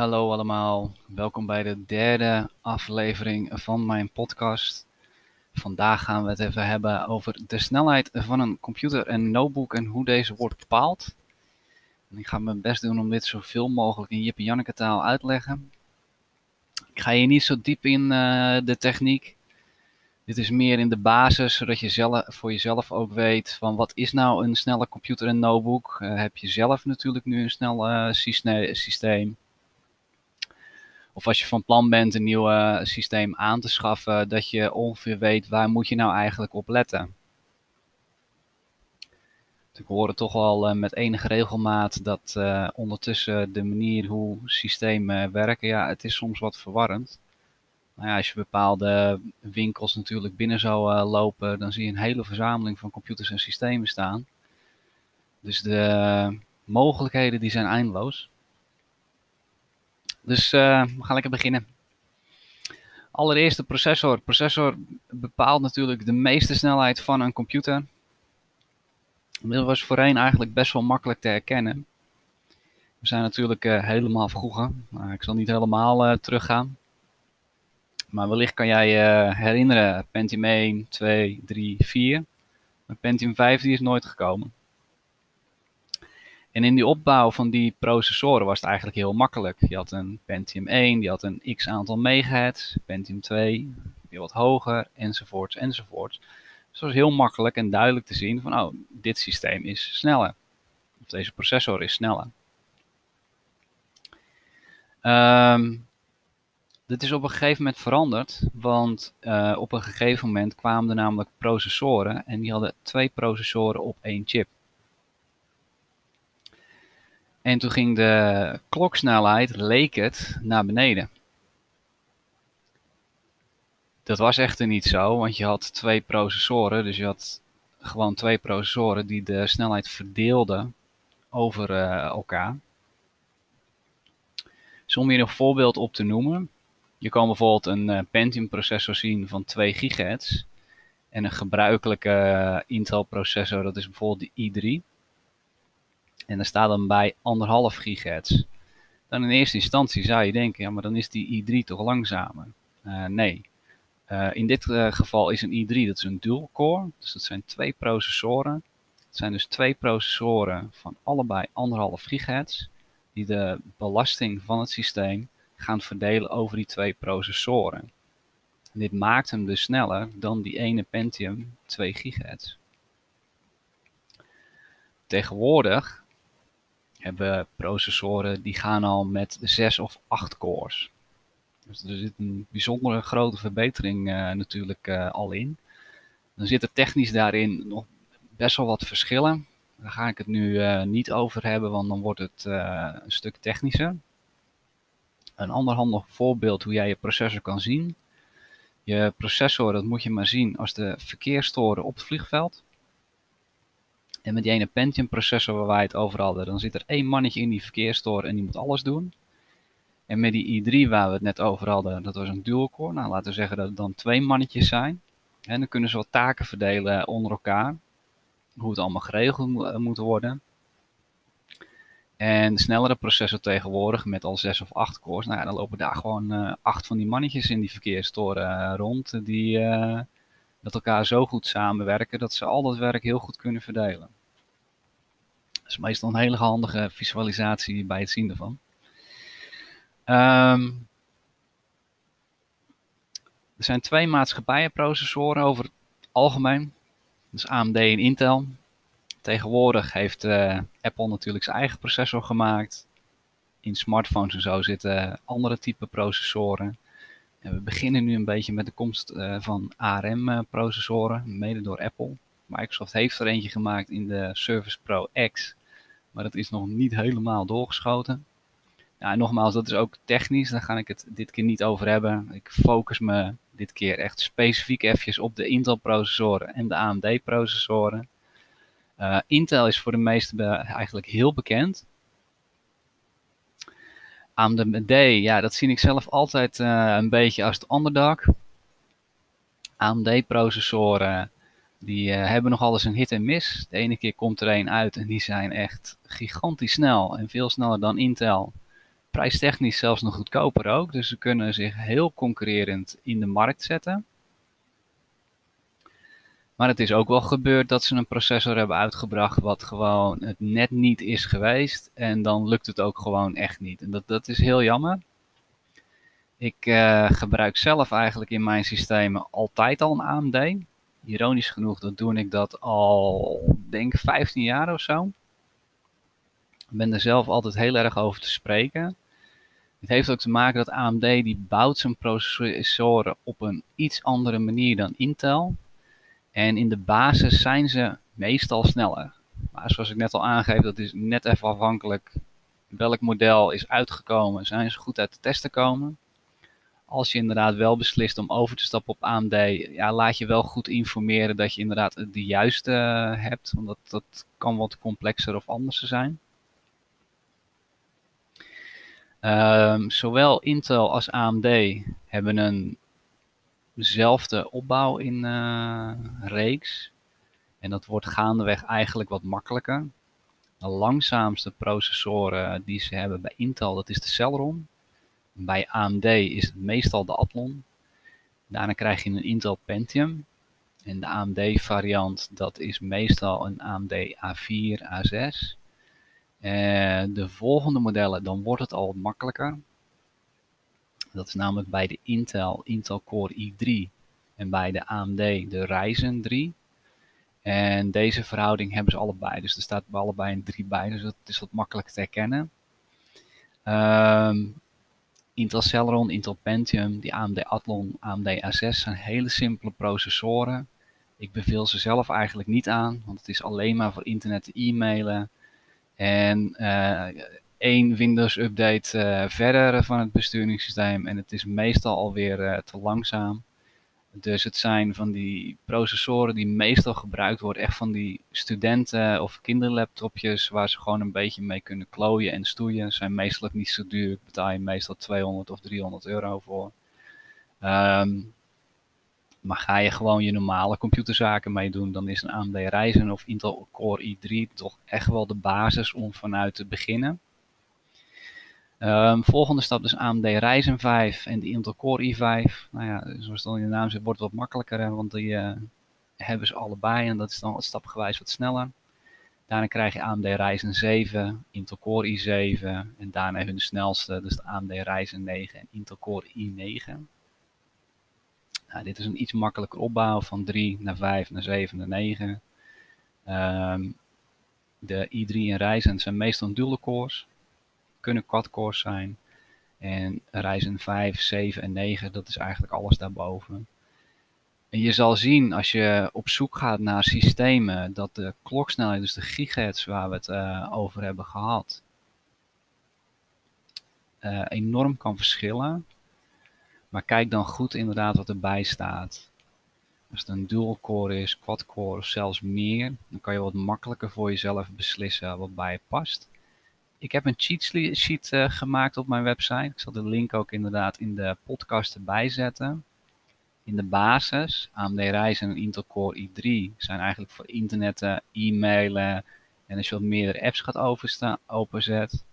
hallo allemaal. Welkom bij de derde aflevering van mijn podcast. Vandaag gaan we het even hebben over de snelheid van een computer en notebook en hoe deze wordt bepaald. En ik ga mijn best doen om dit zoveel mogelijk in Jip en Janneke taal uitleggen. Ik ga hier niet zo diep in uh, de techniek. Dit is meer in de basis, zodat je zelf, voor jezelf ook weet van wat is nou een snelle computer en notebook. Uh, heb je zelf natuurlijk nu een snel uh, systeem. Of als je van plan bent een nieuw uh, systeem aan te schaffen, dat je ongeveer weet waar moet je nou eigenlijk op letten. Ik hoor toch wel met enige regelmaat dat ondertussen de manier hoe systemen werken, ja, het is soms wat verwarrend. Nou ja, als je bepaalde winkels natuurlijk binnen zou lopen, dan zie je een hele verzameling van computers en systemen staan. Dus de mogelijkheden die zijn eindeloos. Dus uh, we gaan lekker beginnen. Allereerst de processor. De processor bepaalt natuurlijk de meeste snelheid van een computer. Dat was voorheen eigenlijk best wel makkelijk te herkennen. We zijn natuurlijk uh, helemaal vroeger. Nou, ik zal niet helemaal teruggaan. Maar wellicht kan jij je herinneren, Pentium 1, 2, 3, 4. Maar Pentium 5 die is nooit gekomen. En in die opbouw van die processoren was het eigenlijk heel makkelijk. Je had een Pentium 1, die had een x aantal megahertz. Pentium 2, weer wat hoger, enzovoorts, enzovoorts. Dus het was heel makkelijk en duidelijk te zien van, oh, dit systeem is sneller. Of deze processor is sneller. Um, dit is op een gegeven moment veranderd, want uh, op een gegeven moment kwamen er namelijk processoren en die hadden twee processoren op één chip. En toen ging de kloksnelheid, leek het, naar beneden. Dat was echter niet zo, want je had twee processoren, dus je had gewoon twee processoren die de snelheid verdeelden over uh, elkaar. Dus om hier een voorbeeld op te noemen, je kan bijvoorbeeld een uh, Pentium processor zien van 2 GHz. En een gebruikelijke uh, Intel processor, dat is bijvoorbeeld de i3. En daar staat dan bij 1,5 GHz. Dan in eerste instantie zou je denken, ja maar dan is die i3 toch langzamer. Uh, nee. in dit geval is een i3, dat is een dual core. Dus dat zijn twee processoren. Het zijn dus twee processoren van allebei 1,5 GHz. Die de belasting van het systeem gaan verdelen over die twee processoren. dit maakt hem dus sneller dan die ene Pentium 2 GHz. Tegenwoordig hebben processoren die gaan al met 6 of 8 cores. Dus er zit een bijzondere grote verbetering uh, natuurlijk uh, al in. Dan zit er technisch daarin nog best wel wat verschillen. Daar ga ik het nu uh, niet over hebben, want dan wordt het een stuk technischer. Een ander handig voorbeeld hoe jij je processor kan zien. Je processor, dat moet je maar zien als de verkeerstoren op het vliegveld. En met die ene Pentium processor waar wij het over hadden, dan zit er één mannetje in die verkeerstoren en die moet alles doen. En met die i3 waar we het net over hadden, dat was een dual core. Nou, laten we zeggen dat het dan twee mannetjes zijn. En dan kunnen ze wat taken verdelen onder elkaar. Hoe het allemaal geregeld moet worden. En snellere processor tegenwoordig met al 6 of 8 cores, nou ja, dan lopen daar gewoon uh, acht van die mannetjes in die verkeerstoren uh, rond. Die met elkaar zo goed samenwerken dat ze al dat werk heel goed kunnen verdelen. Dat is meestal een hele handige visualisatie bij het zien ervan. Um, er zijn twee maatschappijenprocessoren over het algemeen. Is AMD en Intel. Tegenwoordig heeft uh, Apple natuurlijk zijn eigen processor gemaakt. In smartphones en zo zitten andere type processoren. En we beginnen nu een beetje met de komst uh, van ARM-processoren, mede door Apple. Microsoft heeft er eentje gemaakt in de Surface Pro X, maar dat is nog niet helemaal doorgeschoten. Ja, nogmaals, dat is ook technisch, daar ga ik het dit keer niet over hebben. Ik focus me dit keer echt specifiek eventjes op de Intel-processoren en de AMD-processoren. Uh, Intel is voor de meesten eigenlijk heel bekend. AMD, ja, dat zie ik zelf altijd uh, een beetje als het underdog. AMD-processoren, die uh, hebben nog alles een hit en miss. De ene keer komt er een uit en die zijn echt gigantisch snel en veel sneller dan Intel. prijstechnisch zelfs nog goedkoper ook. Dus ze kunnen zich heel concurrerend in de markt zetten. Maar het is ook wel gebeurd dat ze een processor hebben uitgebracht wat gewoon het net niet is geweest. En dan lukt het ook gewoon echt niet. En dat, dat is heel jammer. Ik uh, gebruik zelf eigenlijk in mijn systemen altijd al een AMD. Ironisch genoeg, dat doe ik dat al, denk 15 jaar of zo. Ik ben er zelf altijd heel erg over te spreken. Het heeft ook te maken dat AMD die bouwt zijn processoren op een iets andere manier dan Intel. En in de basis zijn ze meestal sneller. Maar zoals ik net al aangeef, dat is net even afhankelijk welk model is uitgekomen. Zijn ze goed uit de testen komen? Als je inderdaad wel beslist om over te stappen op AMD, ja, laat je wel goed informeren dat je inderdaad de juiste eh, hebt. Want dat, dat kan wat complexer of anders zijn. Um, zowel Intel als AMD hebben een dezelfde opbouw in uh, reeks. En dat wordt gaandeweg eigenlijk wat makkelijker. De langzaamste processoren die ze hebben bij Intel, dat is de Celeron. Bij AMD is het meestal de Athlon. Daarna krijg je een Intel Pentium. En de AMD variant, dat is meestal een AMD A4, A6. En de volgende modellen, dan wordt het al makkelijker. Dat is namelijk bij de Intel, Intel Core i3 en bij de AMD de Ryzen 3. En deze verhouding hebben ze allebei. Dus er staat bij allebei een 3 bij, dus dat is wat makkelijk te herkennen. Um, Intel Celeron, Intel Pentium, die AMD Athlon, AMD A6 zijn hele simpele processoren. Ik beveel ze zelf eigenlijk niet aan, want het is alleen maar voor internet te e-mailen. En uh, één Windows update uh, verder van het besturingssysteem en het is meestal alweer uh, te langzaam. Dus het zijn van die processoren die meestal gebruikt worden, echt van die studenten- of kinderlaptopjes waar ze gewoon een beetje mee kunnen klooien en stoeien. Zijn meestal niet zo duur, betaal je meestal 200 of 300 euro voor. Um, maar ga je gewoon je normale computerzaken mee doen, dan is een AMD Ryzen of Intel Core i3 toch echt wel de basis om vanuit te beginnen. Um, volgende stap is AMD Ryzen 5 en de Intel Core i5. Nou ja, zoals het in de naam zit, wordt het wat makkelijker, hè, want die uh, hebben ze allebei en dat is dan stapgewijs wat sneller. Daarna krijg je AMD Ryzen 7, Intel Core i7 en daarna hun snelste, dus de AMD Ryzen 9 en Intel Core i9. Nou, dit is een iets makkelijker opbouw van 3 naar 5 naar 7 naar 9. Um, de i3 en Ryzen zijn meestal dual cores kunnen quad-cores zijn. En Ryzen 5, 7 en 9, dat is eigenlijk alles daarboven. En je zal zien als je op zoek gaat naar systemen dat de kloksnelheid, dus de gigahertz waar we het uh, over hebben gehad, uh, enorm kan verschillen. Maar kijk dan goed inderdaad wat erbij staat. Als het een dual core is, quad core of zelfs meer, dan kan je wat makkelijker voor jezelf beslissen wat bij je past ik heb een cheat sheet uh, gemaakt op mijn website. Ik zal de link ook inderdaad in de podcast erbij zetten. In de basis, AMD Ryzen en Intel Core i3 zijn eigenlijk voor internetten, e-mailen en als je wat meerdere apps gaat openzet.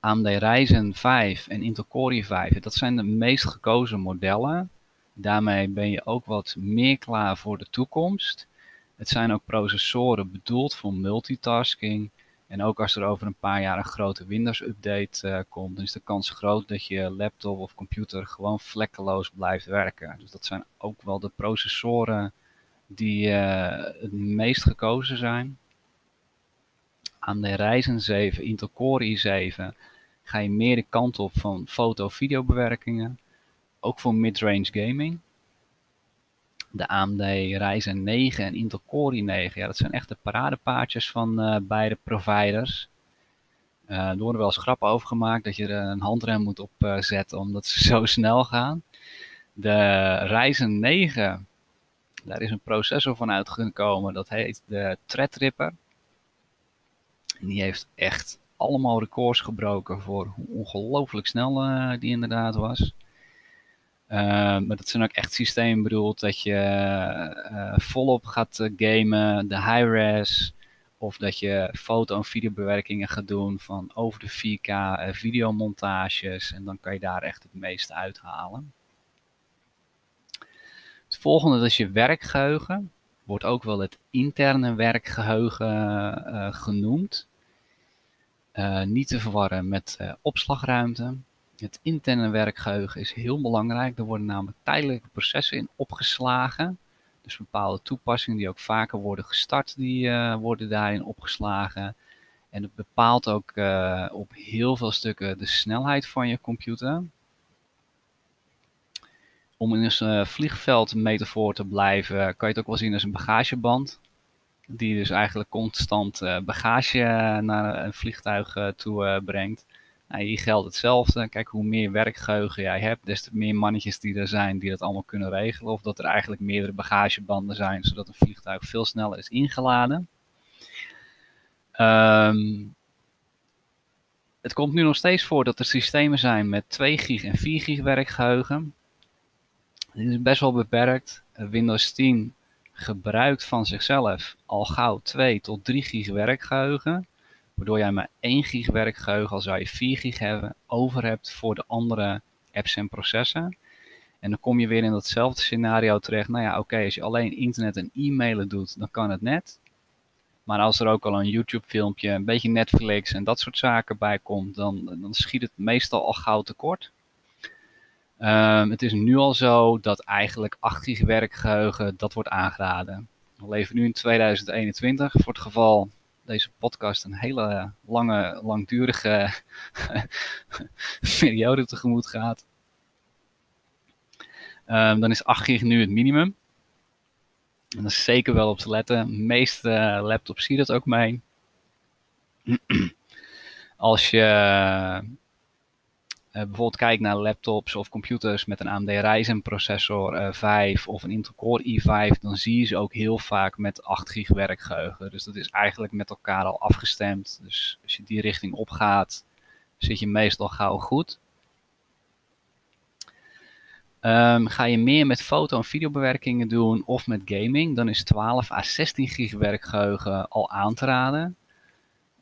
AMD Ryzen 5 en Intel Core i5, dat zijn de meest gekozen modellen. Daarmee ben je ook wat meer klaar voor de toekomst. Het zijn ook processoren bedoeld voor multitasking en ook als er over een paar jaar een grote Windows-update uh, komt, dan is de kans groot dat je laptop of computer gewoon vlekkeloos blijft werken. Dus dat zijn ook wel de processoren die uh, het meest gekozen zijn. Aan de Ryzen 7, Intel Core i7 ga je meer de kant op van foto-videobewerkingen. Ook voor mid-range gaming de AMD Ryzen 9 en Intel Core i9. Ja, dat zijn echt de paradepaardjes van uh, beide providers. Uh, er worden wel eens grappen over gemaakt dat je er een handrem moet op uh, zetten omdat ze zo snel gaan. De Ryzen 9, daar is een processor van uitgekomen, dat heet de Threadripper. Die heeft echt allemaal records gebroken voor hoe ongelooflijk snel die inderdaad was. Uh, maar dat zijn ook echt systemen bedoeld dat je uh, volop gaat gamen, de high-res Of dat je foto- en videobewerkingen gaat doen van over de 4K uh, videomontages. En dan kan je daar echt het meeste uithalen. Het volgende is je werkgeheugen. Wordt ook wel het interne werkgeheugen genoemd. Niet te verwarren met opslagruimte. Het interne werkgeheugen is heel belangrijk. Er worden namelijk tijdelijke processen in opgeslagen. Dus bepaalde toepassingen die ook vaker worden gestart, die uh, worden daarin opgeslagen. En het bepaalt ook uh, op heel veel stukken de snelheid van je computer. Om in een uh, vliegveldmetafoor te blijven, kan je het ook wel zien als een bagageband. Die dus eigenlijk constant bagage naar een vliegtuig toe brengt. Nou, hier geldt hetzelfde. Kijk, hoe meer werkgeheugen jij hebt, des te meer mannetjes die er zijn die dat allemaal kunnen regelen. Of dat er eigenlijk meerdere bagagebanden zijn, zodat een vliegtuig veel sneller is ingeladen. Um, het komt nu nog steeds voor dat er systemen zijn met 2 gig en 4 gig werkgeheugen. Dit is best wel beperkt. Windows 10 gebruikt van zichzelf al gauw 2 tot 3 gig werkgeheugen waardoor jij maar 1 gig werkgeheugen, al zou je 4 gig hebben, over hebt voor de andere apps en processen. En dan kom je weer in datzelfde scenario terecht. Nou ja, oké, als je alleen internet en e-mailen doet, dan kan het net. Maar als er ook al een YouTube-filmpje, een beetje Netflix en dat soort zaken bij komt, dan, dan schiet het meestal al gauw tekort. Um, het is nu al zo dat eigenlijk 8 gig werkgeheugen, dat wordt aangeraden. We leven nu in 2021. Voor het geval deze podcast een hele lange, langdurige periode tegemoet gaat, um, dan is 8 gig nu het minimum. En dat is zeker wel op te letten. De meeste laptops zie dat ook mee. Als je bijvoorbeeld kijkt naar laptops of computers met een AMD Ryzen processor uh, eh, 5 of een Intel Core i5, dan zie je ze ook heel vaak met 8 gig werkgeheugen. Dus dat is eigenlijk met elkaar al afgestemd. Dus als je die richting opgaat, zit je meestal gauw goed. Um, ga je meer met foto- en videobewerkingen doen of met gaming, dan is 12 à 16 gig werkgeheugen al aan te raden.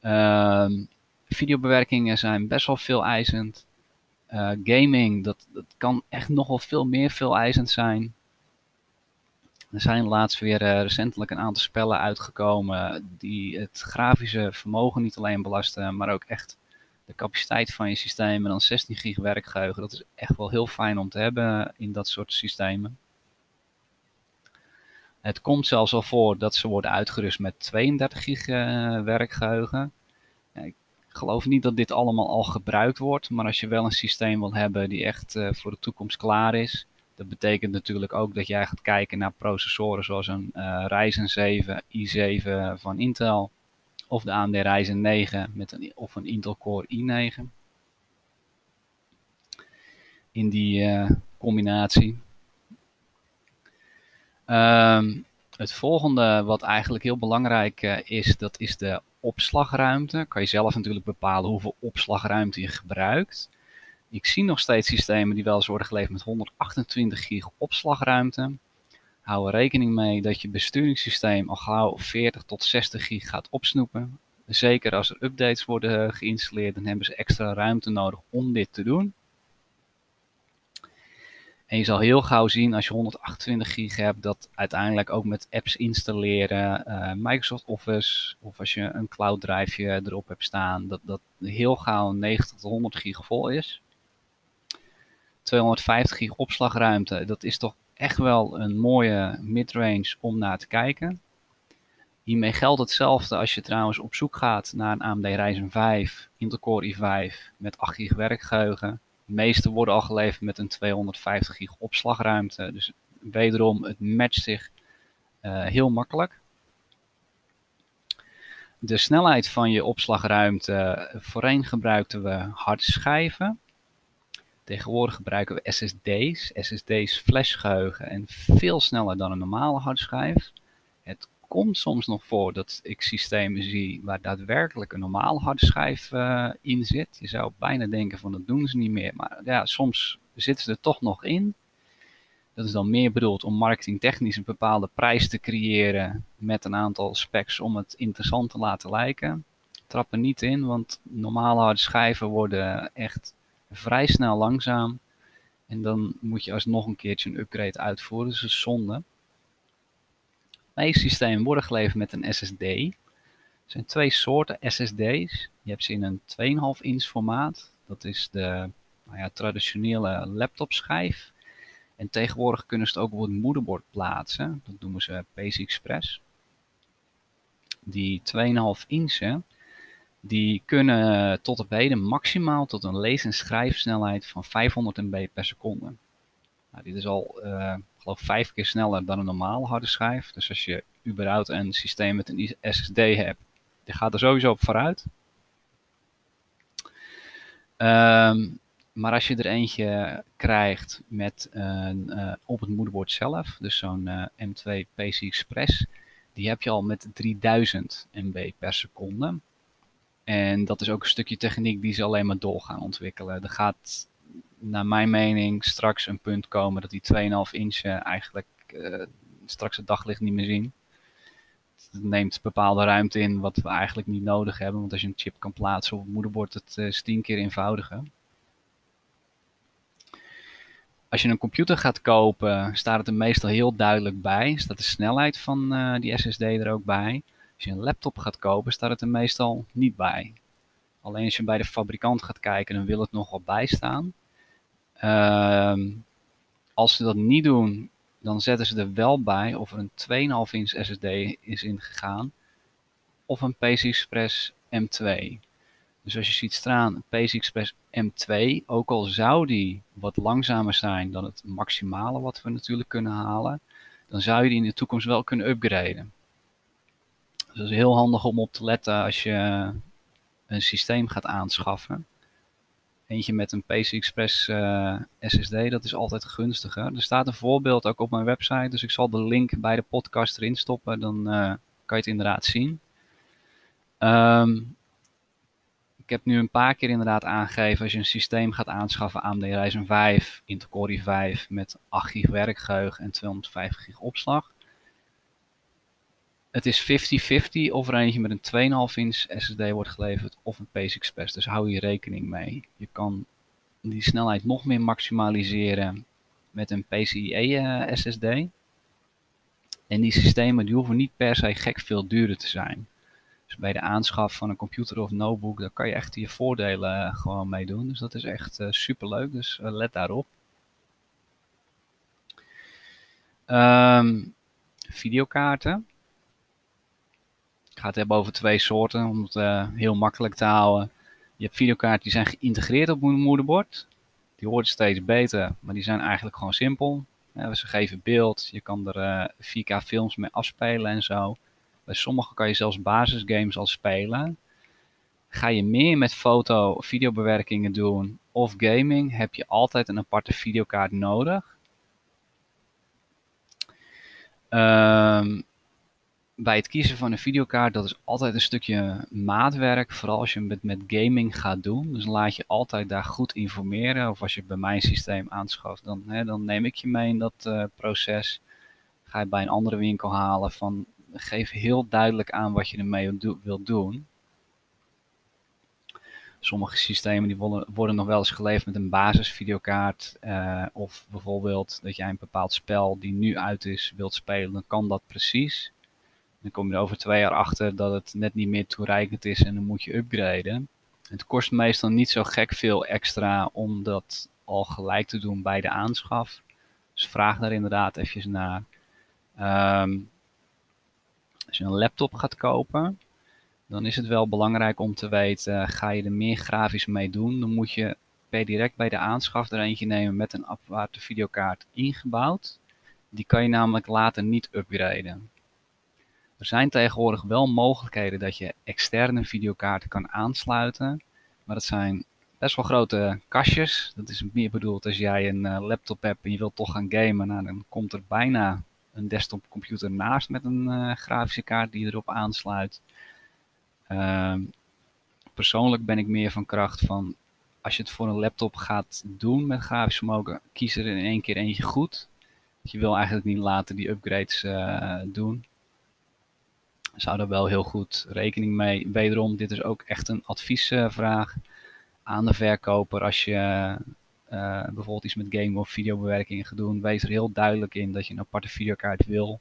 Um, videobewerkingen zijn best wel veel eisend. Uh, gaming, dat, dat kan echt nogal veel meer veel eisend zijn. Er zijn laatst weer uh, recentelijk een aantal spellen uitgekomen die het grafische vermogen niet alleen belasten, maar ook echt de capaciteit van je systeem. En dan 16 gig werkgeheugen, dat is echt wel heel fijn om te hebben in dat soort systemen. Het komt zelfs al voor dat ze worden uitgerust met 32 gig uh, werkgeheugen. Geloof niet dat dit allemaal al gebruikt wordt, maar als je wel een systeem wil hebben die echt uh, voor de toekomst klaar is, dat betekent natuurlijk ook dat jij gaat kijken naar processoren zoals een uh, Ryzen 7, i7 van Intel of de AMD Ryzen 9 met een, of een Intel Core i9. In die uh, combinatie. Um, het volgende wat eigenlijk heel belangrijk is, dat is de opslagruimte. Kan je zelf natuurlijk bepalen hoeveel opslagruimte je gebruikt. Ik zie nog steeds systemen die wel eens worden geleverd met 128 gig opslagruimte. Hou er rekening mee dat je besturingssysteem al gauw 40 tot 60 gig gaat opsnoepen. Zeker als er updates worden geïnstalleerd, dan hebben ze extra ruimte nodig om dit te doen. En je zal heel gauw zien als je 128 gig hebt, dat uiteindelijk ook met apps installeren, uh, Microsoft Office of als je een cloud drive erop hebt staan, dat dat heel gauw 90 tot 100 gig vol is. 250 gig opslagruimte, dat is toch echt wel een mooie midrange om naar te kijken. Hiermee geldt hetzelfde als je trouwens op zoek gaat naar een AMD Ryzen 5, Intel Core i5 met 8 gig werkgeheugen de meeste worden al geleverd met een 250 gig opslagruimte. Dus wederom, het matcht zich uh, heel makkelijk. De snelheid van je opslagruimte. Voorheen gebruikten we harde schijven. Tegenwoordig gebruiken we SSD's. SSD's flashgeheugen en veel sneller dan een normale hardschijf. Het komt soms nog voor dat ik systemen zie waar daadwerkelijk een normale harde schijf uh, in zit. Je zou bijna denken van dat doen ze niet meer. Maar ja, soms zitten ze er toch nog in. Dat is dan meer bedoeld om marketingtechnisch een bepaalde prijs te creëren met een aantal specs om het interessant te laten lijken. Trap er niet in, want normale harde schijven worden echt vrij snel langzaam. En dan moet je alsnog een keertje een upgrade uitvoeren, dus dat is zonde. Deze systemen worden geleverd met een SSD. Er zijn twee soorten SSD's. Je hebt ze in een 2,5 inch formaat. Dat is de nou ja, traditionele laptopschijf. En tegenwoordig kunnen ze het ook op het moederbord plaatsen. Dat noemen ze PC Express. Die 2,5 inch, die kunnen tot op heden maximaal tot een lees- en schrijfsnelheid van 500 MB per seconde. Nou, dit is al, uh, geloof vijf keer sneller dan een normale harde schijf. Dus als je überhaupt een systeem met een SSD hebt, die gaat er sowieso op vooruit. Um, maar als je er eentje krijgt met uh, op het moederbord zelf, dus zo'n uh, M2 PC Express, die heb je al met 3000 MB per seconde. En dat is ook een stukje techniek die ze alleen maar door gaan ontwikkelen. Er gaat, naar mijn mening, straks een punt komen dat die 2,5 inch eigenlijk uh, straks het daglicht niet meer zien. Het neemt bepaalde ruimte in wat we eigenlijk niet nodig hebben. Want als je een chip kan plaatsen op het moederbord, het is tien keer eenvoudiger als je een computer gaat kopen, staat het er meestal heel duidelijk bij. Staat de snelheid van uh, die SSD er ook bij. Als je een laptop gaat kopen, staat het er meestal niet bij. Alleen als je bij de fabrikant gaat kijken, dan wil het nog wel bijstaan. Uh, als ze dat niet doen, dan zetten ze er wel bij of er een 2,5 inch SSD is ingegaan. Of een PC Express M2. Dus als je ziet staan PC Express M2, ook al zou die wat langzamer zijn dan het maximale wat we natuurlijk kunnen halen, dan zou je die in de toekomst wel kunnen upgraden. Dus dat is heel handig om op te letten als je een systeem gaat aanschaffen. Eentje met een PC Express uh, SSD, dat is altijd gunstiger. Er staat een voorbeeld ook op mijn website, dus ik zal de link bij de podcast erin stoppen, dan uh, kan je het inderdaad zien. Um, ik heb nu een paar keer inderdaad aangegeven, als je een systeem gaat aanschaffen, AMD Ryzen 5, Intel Core i5 met 8 GB werkgeheugen en 250 GB opslag. Het is 50-50 of er eentje met een 2,5 inch SSD wordt geleverd of een PC Express. Dus hou hier rekening mee. Je kan die snelheid nog meer maximaliseren met een PCIe uh, SSD. En die systemen die hoeven niet per se gek veel duurder te zijn. Dus bij de aanschaf van een computer of notebook, daar kan je echt je voordelen uh, gewoon mee doen. Dus dat is echt uh, super leuk, dus let daarop. Um, videokaarten. Ik ga het hebben over twee soorten, om het heel makkelijk te houden. Je hebt videokaarten die zijn geïntegreerd op een moederbord. Die worden steeds beter, maar die zijn eigenlijk gewoon simpel. ze geven beeld, je kan er 4K films mee afspelen en zo. Bij sommige kan je zelfs basisgames al spelen. Ga je meer met foto- of videobewerkingen doen of gaming, heb je altijd een aparte videokaart nodig. Um, bij het kiezen van een videokaart, dat is altijd een stukje maatwerk. Vooral als je het met gaming gaat doen. Dus laat je altijd daar goed informeren. Of als je bij mijn systeem aanschaft, dan, hè, dan neem ik je mee in dat uh, proces. Ga je bij een andere winkel halen van geef heel duidelijk aan wat je ermee wilt doen. Sommige systemen die worden nog wel eens geleverd met een basisvideokaart. Uh, of bijvoorbeeld dat jij een bepaald spel die nu uit is wilt spelen, dan kan dat precies. Dan kom je er over twee jaar achter dat het net niet meer toereikend is en dan moet je upgraden. Het kost meestal niet zo gek veel extra om dat al gelijk te doen bij de aanschaf. Dus vraag daar inderdaad even naar. Um, als je een laptop gaat kopen, dan is het wel belangrijk om te weten, ga je er meer grafisch mee doen, dan moet je per direct bij de aanschaf er eentje nemen met een aparte videokaart ingebouwd. Die kan je namelijk later niet upgraden. Er zijn tegenwoordig wel mogelijkheden dat je externe videokaarten kan aansluiten, maar dat zijn best wel grote kastjes. Dat is meer bedoeld als jij een eh, laptop hebt en je wilt toch gaan gamen, nou, dan komt er bijna een desktopcomputer naast met een uh, grafische kaart die erop aansluit. Uh, persoonlijk ben ik meer van kracht van als je het voor een laptop gaat doen met grafisch vermogen, kies er in één keer eentje goed. Je wil eigenlijk niet later die upgrades doen. Zou daar wel heel goed rekening mee. Wederom, dit is ook echt een adviesvraag aan de verkoper. Als je bijvoorbeeld iets met game of videobewerking gaat doen, wees er heel duidelijk in dat je een aparte videokaart wil.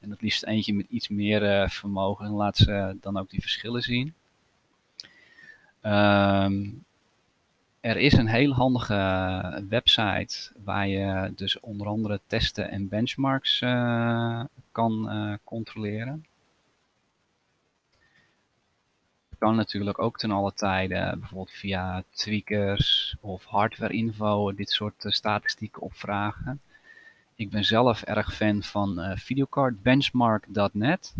En het liefst eentje met iets meer vermogen. En laat ze dan ook die verschillen zien. Um, er is een heel handige website waar je dus onder andere testen en benchmarks uh, kan controleren. Je kan natuurlijk ook ten alle tijden bijvoorbeeld via tweakers of hardware info dit soort uh, statistieken opvragen. Ik ben zelf erg fan van videocardbenchmark.net.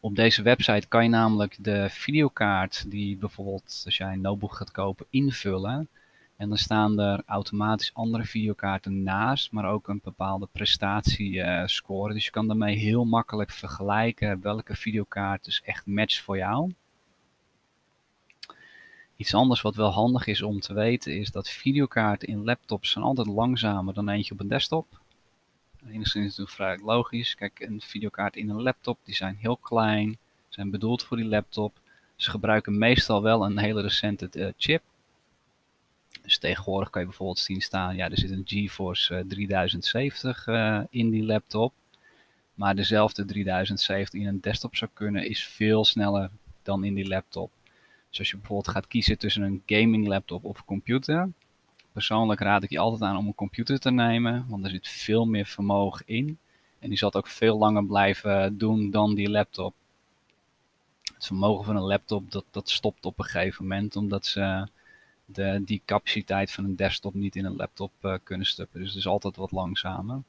Op deze website kan je namelijk de videokaart die bijvoorbeeld als jij een notebook gaat kopen invullen. En dan staan er automatisch andere videokaarten naast, maar ook een bepaalde prestatiescore. dus je kan daarmee heel makkelijk vergelijken welke videokaart dus echt matcht voor jou. Iets anders wat wel handig is om te weten is dat videokaarten in laptops zijn altijd langzamer dan eentje op een desktop. Enigszins is het vrij logisch. Kijk, een videokaart in een laptop, die zijn heel klein, zijn bedoeld voor die laptop. Ze gebruiken meestal wel een hele recente uh, chip. Dus tegenwoordig kan je bijvoorbeeld zien staan, ja, er zit een GeForce uh, 3070 uh, in die laptop. Maar dezelfde 3070 in een desktop zou kunnen, is veel sneller dan in die laptop. Dus als je bijvoorbeeld gaat kiezen tussen een gaming laptop of een computer, Persoonlijk raad ik je altijd aan om een computer te nemen, want er zit veel meer vermogen in. En die zal het ook veel langer blijven doen dan die laptop. Het vermogen van een laptop dat, dat stopt op een gegeven moment, omdat ze die capaciteit van een desktop niet in een laptop uh, kunnen stuppen. Dus het is altijd wat langzamer.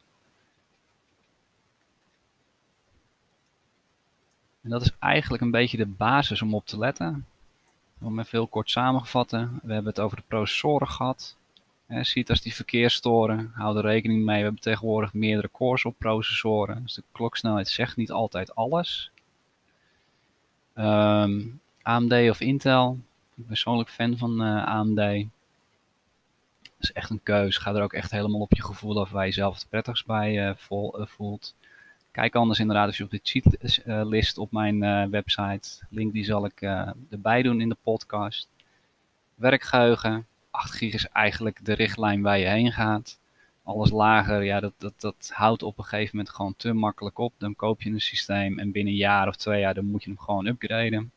En dat is eigenlijk een beetje de basis om op te letten. Om even heel kort samengevatten. We hebben het over de processoren gehad ziet als die verkeersstoren, hou er rekening mee. We hebben tegenwoordig meerdere cores op processoren. Dus de kloksnelheid zegt niet altijd alles. Ehm, AMD of Intel. Persoonlijk fan van eh, AMD. Dat is echt een keus. Ga er ook echt helemaal op je gevoel af waar je zelf het prettigst bij uh, voelt. Kijk anders inderdaad als je op de cheatlist op mijn website. Link die zal ik erbij doen in de podcast. Werkgeheugen 8 gig is eigenlijk de richtlijn waar je heen gaat. Alles lager, ja, dat, dat, dat houdt op een gegeven moment gewoon te makkelijk op. Dan koop je een systeem en binnen een jaar of twee jaar dan moet je hem gewoon upgraden.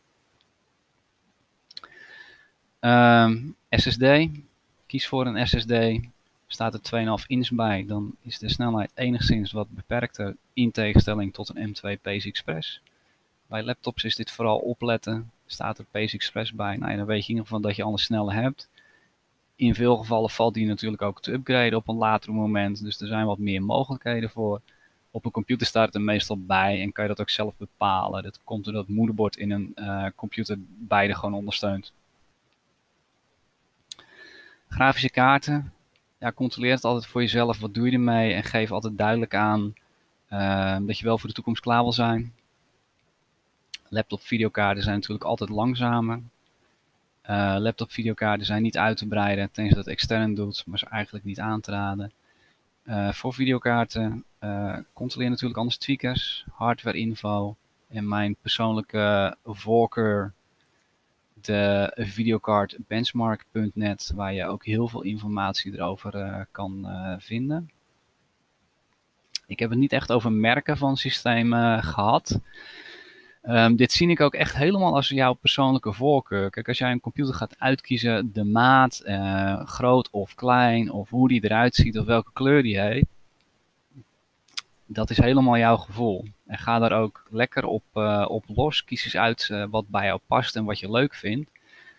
Ehm, SSD. Kies voor een SSD. Staat er 2,5 inch bij, dan is de snelheid enigszins wat beperkter in tegenstelling tot een M2 PCI Express. Bij laptops is dit vooral opletten. Staat er PCI Express bij, nou dan weet je in ieder geval dat je alles sneller hebt in veel gevallen valt die natuurlijk ook te upgraden op een later moment. Dus er zijn wat meer mogelijkheden voor. Op een computer staat het er meestal bij en kan je dat ook zelf bepalen. Dat komt doordat het moederbord in een uh, computer beide gewoon ondersteunt. Grafische kaarten. Ja, controleer het altijd voor jezelf. Wat doe je ermee? En geef altijd duidelijk aan uh, dat je wel voor de toekomst klaar wil zijn. Laptop videokaarten zijn natuurlijk altijd langzamer. Uh, laptop videokaarten zijn niet uit te breiden, tenzij dat extern doet, maar is eigenlijk niet aan te raden. Uh, voor videokaarten controleer natuurlijk anders tweakers, hardware info en mijn persoonlijke voorkeur de videocardbenchmark.net waar je ook heel veel informatie erover kan vinden. Ik heb het niet echt over merken van systemen gehad. Um, dit zie ik ook echt helemaal als jouw persoonlijke voorkeur. Kijk, als jij een computer gaat uitkiezen, de maat, groot of klein, of hoe die eruit ziet, of welke kleur die heeft, dat is helemaal jouw gevoel. En ga daar ook lekker op, uh, op los. Kies eens uit uh, wat bij jou past en wat je leuk vindt.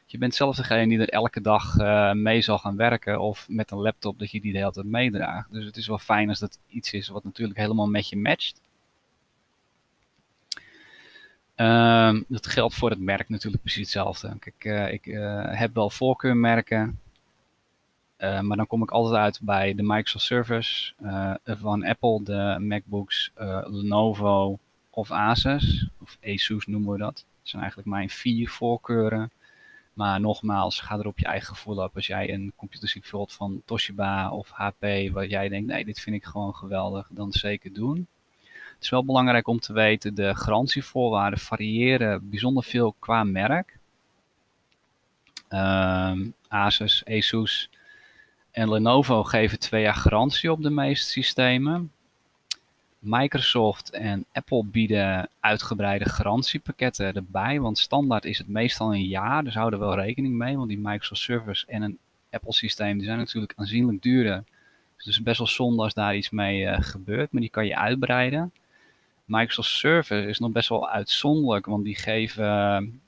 Je bent zelf degene die er elke dag mee zal gaan werken, of met een laptop dat je die de hele tijd meedraagt. Dus het is wel fijn als dat iets is wat natuurlijk helemaal met je matcht. Um, dat geldt voor het merk natuurlijk precies hetzelfde. Kijk, ik heb wel voorkeurmerken, uh, maar dan kom ik altijd uit bij de Microsoft Service van Apple, de MacBooks, Lenovo of Asus, of Asus noemen we dat. Dat zijn eigenlijk mijn vier voorkeuren. Maar nogmaals, ga er op je eigen gevoel op. Als jij een computerziek vult van Toshiba of HP, waar jij denkt, nee, dit vind ik gewoon geweldig, dan zeker doen. Het is wel belangrijk om te weten, de garantievoorwaarden variëren bijzonder veel qua merk. Um, Asus, Asus en Lenovo geven twee jaar garantie op de meeste systemen. Microsoft en Apple bieden uitgebreide garantiepakketten erbij, want standaard is het meestal een jaar, dus hou er wel rekening mee, want die Microsoft Service en een Apple systeem die zijn natuurlijk aanzienlijk duurder. Dus het is best wel zonde als daar iets mee uh, gebeurt, maar die kan je uitbreiden. Microsoft Service is nog best wel uitzonderlijk, want die geven,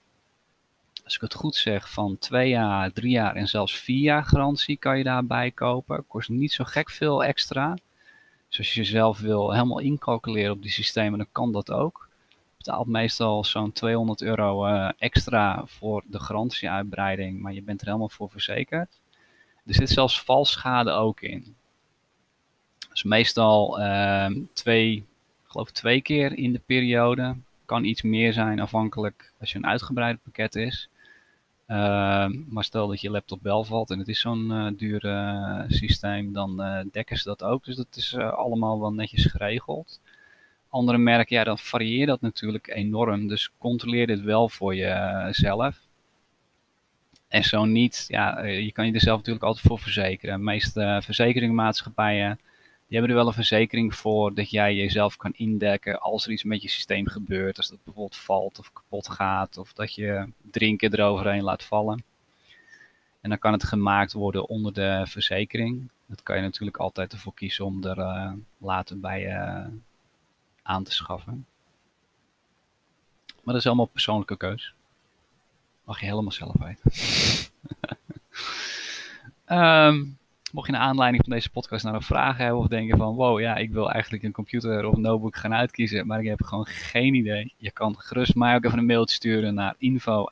als ik het goed zeg, van twee jaar, drie jaar en zelfs vier jaar garantie kan je daarbij kopen. Kost niet zo gek veel extra. Dus als je jezelf wil helemaal incalculeren op die systemen, dan kan dat ook. Je betaalt meestal zo'n 200 euro uh, extra voor de garantieuitbreiding, maar je bent er helemaal voor verzekerd. Er zit zelfs valschade ook in. Dus meestal uh, twee, geloof twee keer in de periode. Kan iets meer zijn afhankelijk als je een uitgebreid pakket is. Uh, maar stel dat je laptop wel valt en het is zo'n uh, duur uh, systeem, dan dekken ze dat ook. Dus dat is allemaal wel netjes geregeld. Andere merken, ja, dan varieert dat natuurlijk enorm. Dus controleer dit wel voor jezelf. En zo niet, ja, je kan je er zelf natuurlijk altijd voor verzekeren. De meeste verzekeringsmaatschappijen die hebben er wel een verzekering voor dat jij jezelf kan indekken als er iets met je systeem gebeurt. Als dat bijvoorbeeld valt of kapot gaat of dat je drinken eroverheen laat vallen. En dan kan het gemaakt worden onder de verzekering. Dat kan je natuurlijk altijd ervoor kiezen om er uh, later bij uh, aan te schaffen. Maar dat is allemaal persoonlijke keus. Mag je helemaal zelf weten. um, Mocht je naar aanleiding van deze podcast nou een vraag hebben of denken van wow, ja, ik wil eigenlijk een computer of notebook gaan uitkiezen, maar ik heb gewoon geen idee. Je kan gerust mij ook even een mailtje sturen naar info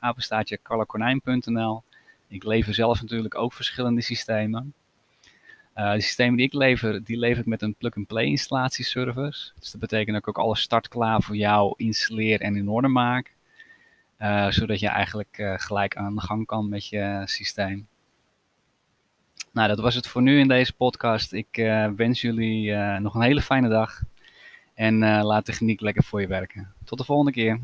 Ik lever zelf natuurlijk ook verschillende systemen. Uh, de systemen die ik lever, die lever ik met een plug-and-play installatieservice. Dus dat betekent dat ik ook alles start klaar voor jou installeer en in orde maak. Uh, zodat je eigenlijk uh, gelijk aan de gang kan met je systeem. Nou, dat was het voor nu in deze podcast. Ik uh, wens jullie uh, nog een hele fijne dag. En uh, laat techniek lekker voor je werken. Tot de volgende keer.